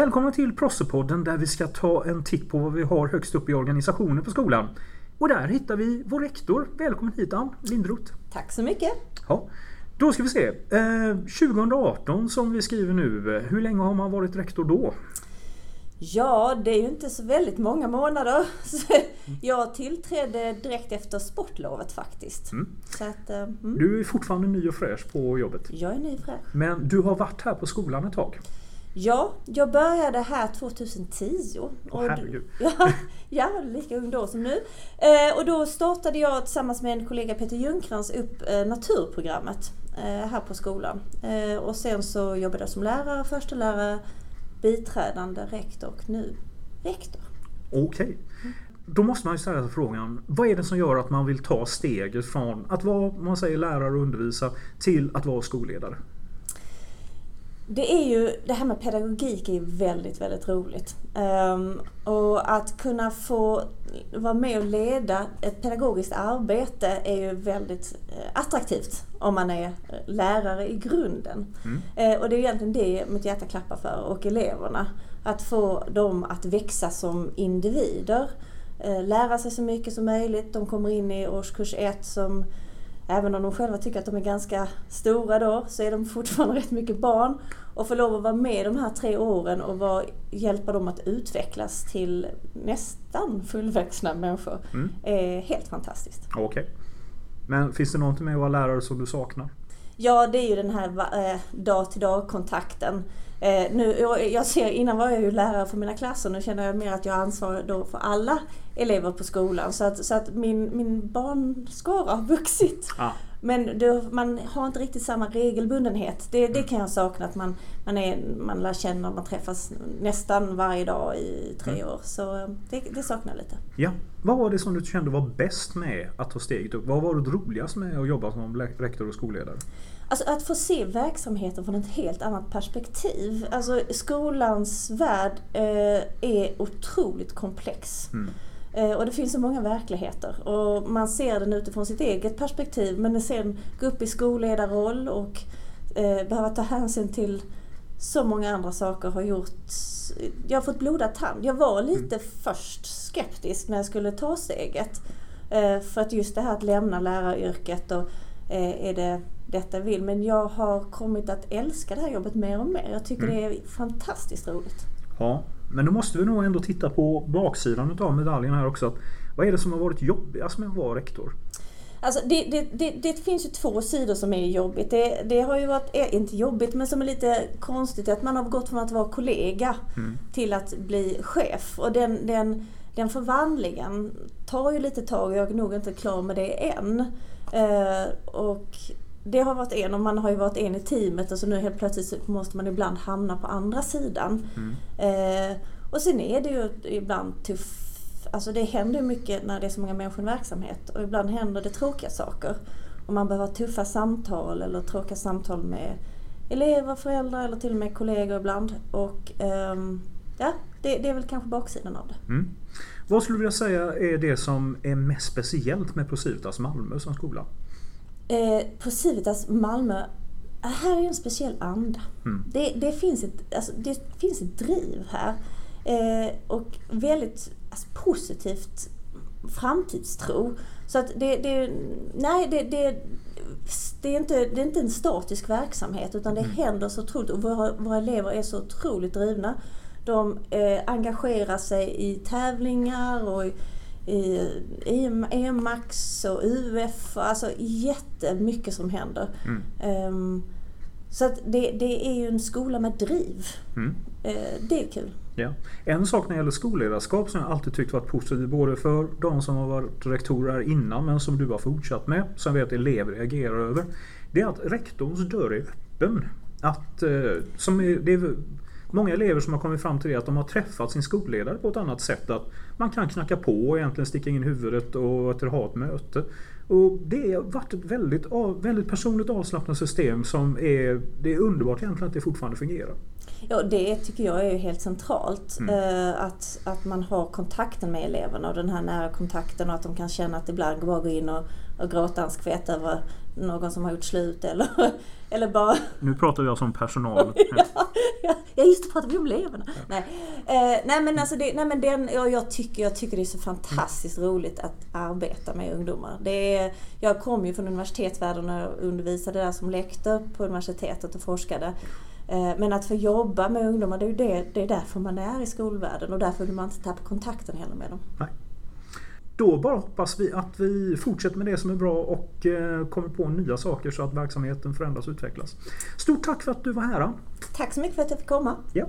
Välkomna till Prossepodden där vi ska ta en titt på vad vi har högst upp i organisationen på skolan. Och där hittar vi vår rektor. Välkommen hit Ann Lindroth. Tack så mycket. Ja. Då ska vi se. Eh, 2018 som vi skriver nu. Hur länge har man varit rektor då? Ja, det är ju inte så väldigt många månader. Jag tillträdde direkt efter sportlovet faktiskt. Mm. Att, mm. Du är fortfarande ny och fräsch på jobbet? Jag är ny och fräsch. Men du har varit här på skolan ett tag? Ja, jag började här 2010. Åh, herregud. Ja, ja, lika ung då som nu. Eh, och då startade jag tillsammans med en kollega Peter Ljungcrantz upp eh, naturprogrammet eh, här på skolan. Eh, och sen så jobbade jag som lärare, förstelärare, biträdande rektor och nu rektor. Okej. Okay. Då måste man ju ställa sig frågan, vad är det som gör att man vill ta steget från att vara man säger, lärare och undervisa till att vara skolledare? Det är ju, det här med pedagogik är väldigt, väldigt roligt. Um, och att kunna få vara med och leda ett pedagogiskt arbete är ju väldigt uh, attraktivt om man är lärare i grunden. Mm. Uh, och det är egentligen det mitt hjärta klappar för och eleverna. Att få dem att växa som individer. Uh, lära sig så mycket som möjligt. De kommer in i årskurs ett som Även om de själva tycker att de är ganska stora då så är de fortfarande rätt mycket barn. Och få lov att vara med de här tre åren och vara, hjälpa dem att utvecklas till nästan fullvuxna människor mm. är helt fantastiskt. Okej. Okay. Men finns det någonting med att vara lärare som du saknar? Ja, det är ju den här eh, dag till dag kontakten. Eh, nu, jag ser, innan var jag ju lärare för mina klasser, nu känner jag mer att jag har ansvar då för alla elever på skolan. Så att, så att min, min barnskara har vuxit. Ah. Men det, man har inte riktigt samma regelbundenhet. Det, det kan jag sakna, att man, man, är, man lär känna, man träffas nästan varje dag i tre mm. år. Så eh, det, det saknar jag lite. Ja. Vad var det som du kände var bäst med att ta steget upp? Vad var det roligast med att jobba som rektor och skolledare? Alltså att få se verksamheten från ett helt annat perspektiv. Alltså skolans värld eh, är otroligt komplex. Mm. Eh, och det finns så många verkligheter och man ser den utifrån sitt eget perspektiv men sen gå upp i skolledarroll och eh, behöva ta hänsyn till så många andra saker har gjort... Jag har fått blodad tand. Jag var lite mm. först skeptisk när jag skulle ta steget. Eh, för att just det här att lämna läraryrket och eh, är det detta jag vill. Men jag har kommit att älska det här jobbet mer och mer. Jag tycker mm. det är fantastiskt roligt. Ja, men då måste vi nog ändå titta på baksidan av medaljen här också. Vad är det som har varit jobbigast med att vara rektor? Alltså det, det, det, det, finns ju två sidor som är jobbigt. Det, har ju varit, eh, inte jobbigt, men som är lite konstigt att man har gått från att vara kollega mm. till att bli chef. Och den, den, den förvandlingen tar ju lite tag och jag är nog inte klar med det än. Eh, och det har varit en och man har ju varit en i teamet och så nu helt plötsligt måste man ibland hamna på andra sidan. Mm. Eh, och sen är det ju ibland tufft. Alltså det händer mycket när det är så många människor i verksamhet och ibland händer det tråkiga saker. Och man behöver ha tuffa samtal eller tråkiga samtal med elever, föräldrar eller till och med kollegor ibland. Och ehm, ja, det, det, är väl kanske baksidan av det. Mm. Vad skulle du vilja säga är det som är mest speciellt med Procivitas Malmö som skola? Eh, på Civitas Malmö, här är en speciell anda. Mm. Det, det, finns ett, alltså, det finns ett driv här. Eh, och väldigt alltså, positivt framtidstro. Så att det, det nej, det, det, det, är inte, det är inte en statisk verksamhet utan det mm. händer så otroligt och våra, våra elever är så otroligt drivna. De eh, engagerar sig i tävlingar och i EMAX och UF. Alltså jättemycket som händer. Mm. Um, så att det, det, är ju en skola med driv. Mm. Uh, det är kul. Ja. En sak när det gäller skolledarskap som jag alltid tyckt varit positiv både för de som har varit rektorer innan men som du har fortsatt med, som vet att elever reagerar över. Det är att rektorns dörr är öppen. Att, uh, som är, det är många elever som har kommit fram till det att de har träffat sin skolledare på ett annat sätt. Att man kan knacka på och egentligen sticka in huvudet och ha ett möte. Och det har varit ett väldigt, väldigt personligt avslappnat system som är, det är underbart egentligen att det fortfarande fungerar. Ja, det tycker jag är helt centralt. Mm. Eh, att, att man har kontakten med eleverna och den här nära kontakten och att de kan känna att ibland går att gå in och, och gråta en skvätt över någon som har gjort slut eller, eller bara... Nu pratar jag som personal. ja, ja, just det, pratar vi om eleverna. Ja. Nej. Eh, nej men alltså det, nej, men den, jag, jag, tycker, jag tycker det är så fantastiskt mm. roligt att arbeta med ungdomar. Det är, jag kom ju från universitetsvärlden och undervisade där som lektor på universitetet och forskade. Eh, men att få jobba med ungdomar, det är, det, det är därför man är i skolvärlden och därför vill man inte tappa kontakten heller med dem. Nej. Då bara hoppas vi att vi fortsätter med det som är bra och eh, kommer på nya saker så att verksamheten förändras och utvecklas. Stort tack för att du var här. Tack så mycket för att jag fick komma. Ja.